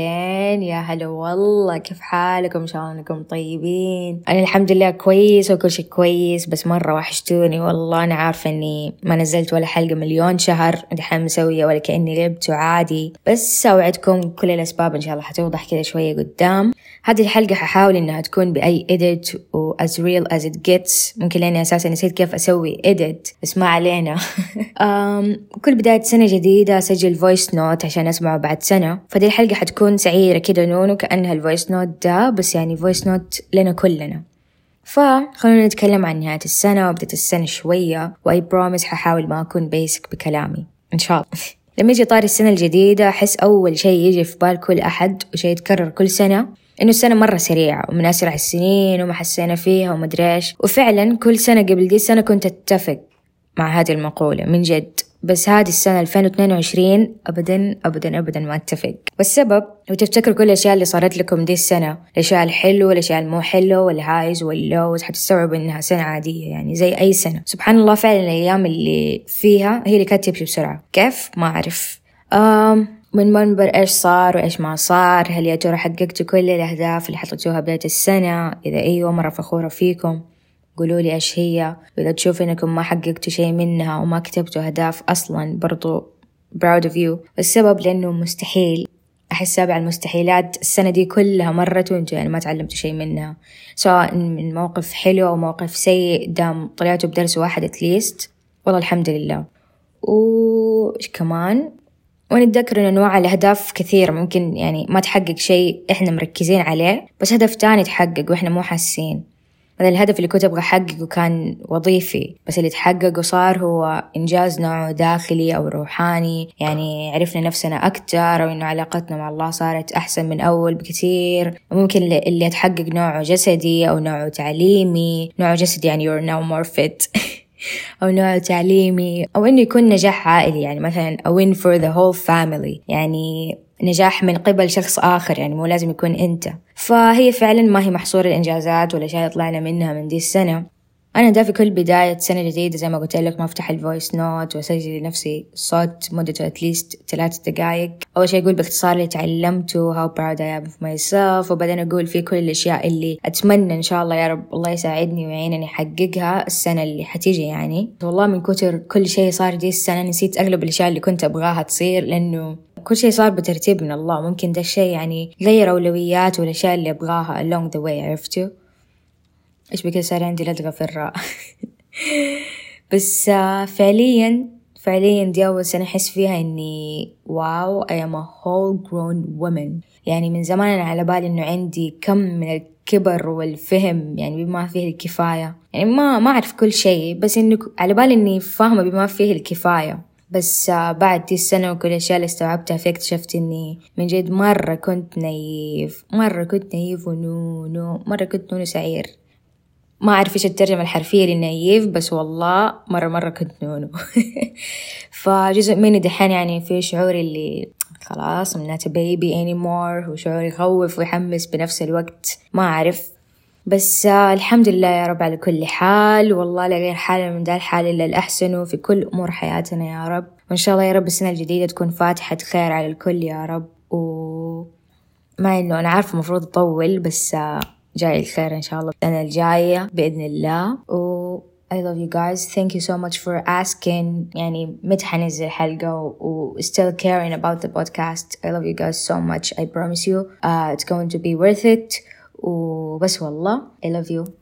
هلا والله كيف حالكم؟ أنكم طيبين؟ أنا الحمد لله كويس وكل شيء كويس بس مرة وحشتوني والله. أنا عارفة إني ما نزلت ولا حلقة مليون شهر دحين مسوية ولا كأني غبت وعادي. بس أوعدكم كل الأسباب إن شاء الله حتوضح كذا شوية قدام. هذه الحلقة ححاول إنها تكون بلا edit و as real as it gets. ممكن لأني أساسا نسيت كيف أسوي edit بس ما علينا. كل بداية سنة جديدة أسجل voice note عشان أسمعه بعد سنة. فدي الحلقة حتكون صغيرة كده نونو كأنها ال voice note ده بس يعني voice note لنا كلنا. فخلونا نتكلم عن نهاية السنة وبداية السنة شوية و I promise ححاول ما أكون basic بكلامي. إن شاء الله. لما يجي طاري السنة الجديدة أحس أول شيء يجي في بال كل أحد وشيء يتكرر كل سنة إنه السنة مرة سريعة ومن أسرع السنين وما حسينا فيها ومدري إيش. وفعلا كل سنة قبل دي السنة كنت أتفق. مع هذه المقولة من جد. بس هذه السنة 2022 أبدا أبدا أبدا ما أتفق. والسبب لو تفتكروا كل الأشياء اللي صارت لكم دي السنة الأشياء الحلوة والأشياء المو حلوة وال highs وال lows حتستوعبوا إنها سنة عادية يعني زي أي سنة. سبحان الله فعلا الأيام اللي فيها هي اللي كانت تمشي بسرعة. كيف؟ ما أعرف. آم من منبر إيش صار وإيش ما صار هل يا ترى حققتوا كل الأهداف اللي حطيتوها بداية السنة؟ إذا أيوة مرة فخورة فيكم. قولوا لي إيش هي؟ وإذا تشوف إنكم ما حققتوا شيء منها وما كتبتوا أهداف أصلا برضو proud of you. السبب لأنه مستحيل. أحس سابع المستحيلات السنة دي كلها مرت وانتوا يعني ما تعلمتوا شيء منها. سواء من موقف حلو أو موقف سيء دام طلعتوا بدرس واحد اتليست والله الحمد لله. وش كمان؟ ونتذكر إن أنواع الأهداف كثيرة ممكن يعني ما تحقق شيء إحنا مركزين عليه بس هدف تاني تحقق وإحنا مو حاسين. هذا الهدف اللي كنت أبغى أحققه كان وظيفي بس اللي تحقق وصار هو إنجاز نوعه داخلي أو روحاني. يعني عرفنا نفسنا أكتر أو إنه علاقتنا مع الله صارت أحسن من أول بكثير. ممكن اللي يتحقق نوعه جسدي أو نوعه تعليمي. نوعه جسدي يعني you're now more fit. أو نوع تعليمي. أو إنه يكون نجاح عائلي يعني مثلا a win for the whole family. يعني نجاح من قبل شخص آخر يعني مو لازم يكون أنت. فهي فعلا ما هي محصورة الإنجازات ولا شيء طلعنا منها من دي السنة. أنا ده في كل بداية سنة جديدة زي ما قلت لك ما أفتح ال voice note وأسجل لنفسي صوت مدته at least ثلاث دقايق. أول شيء أقول باختصار اللي تعلمته how proud I am of myself وبعدين أقول في كل الأشياء اللي أتمنى إن شاء الله يا رب الله يساعدني ويعينني أحققها السنة اللي حتيجي يعني. والله من كتر كل شيء صار دي السنة نسيت أغلب الأشياء اللي كنت أبغاها تصير لأنه كل شيء صار بترتيب من الله. ممكن ده الشيء يعني غير أولويات والأشياء اللي أبغاها along the way عرفتوا إيش بكذا صار عندي؟ لدغة في الراء بس فعليا فعليا دي أول سنة أحس فيها إني واو I am a whole grown woman. يعني من زمان أنا على بالي إنه عندي كم من الكبر والفهم يعني بما فيه الكفاية. يعني ما ما أعرف كل شيء بس إنه على بالي إني فاهمة بما فيه الكفاية. بس بعد دي السنة وكل الأشياء اللي استوعبتها فيها اكتشفت إني من جد مرة كنت naive مرة كنت naive ونونو مرة كنت نونو صغير. ما أعرف إيش الترجمة الحرفية ل naive بس والله مرة مرة كنت نونو. فجزء مني دحين يعني في شعوري اللي خلاص I'm not a baby anymore وشعور يخوف ويحمس بنفس الوقت. ما أعرف. بس الحمد لله يا رب على كل حال. والله لا غير حال من ذا الحال إلا الأحسن في كل أمور حياتنا يا رب. وإن شاء الله يا رب السنة الجديدة تكون فاتحة خير على الكل يا رب. و ما إنه أنا عارفة المفروض أطول بس جاي الخير إن شاء الله السنة الجاية بإذن الله. و I love you guys. Thank you so much for asking. يعني متى حنزل حلقة و still caring about the podcast. I love you guys so much. I promise you uh, it's going to be worth it. وبس والله. I love you.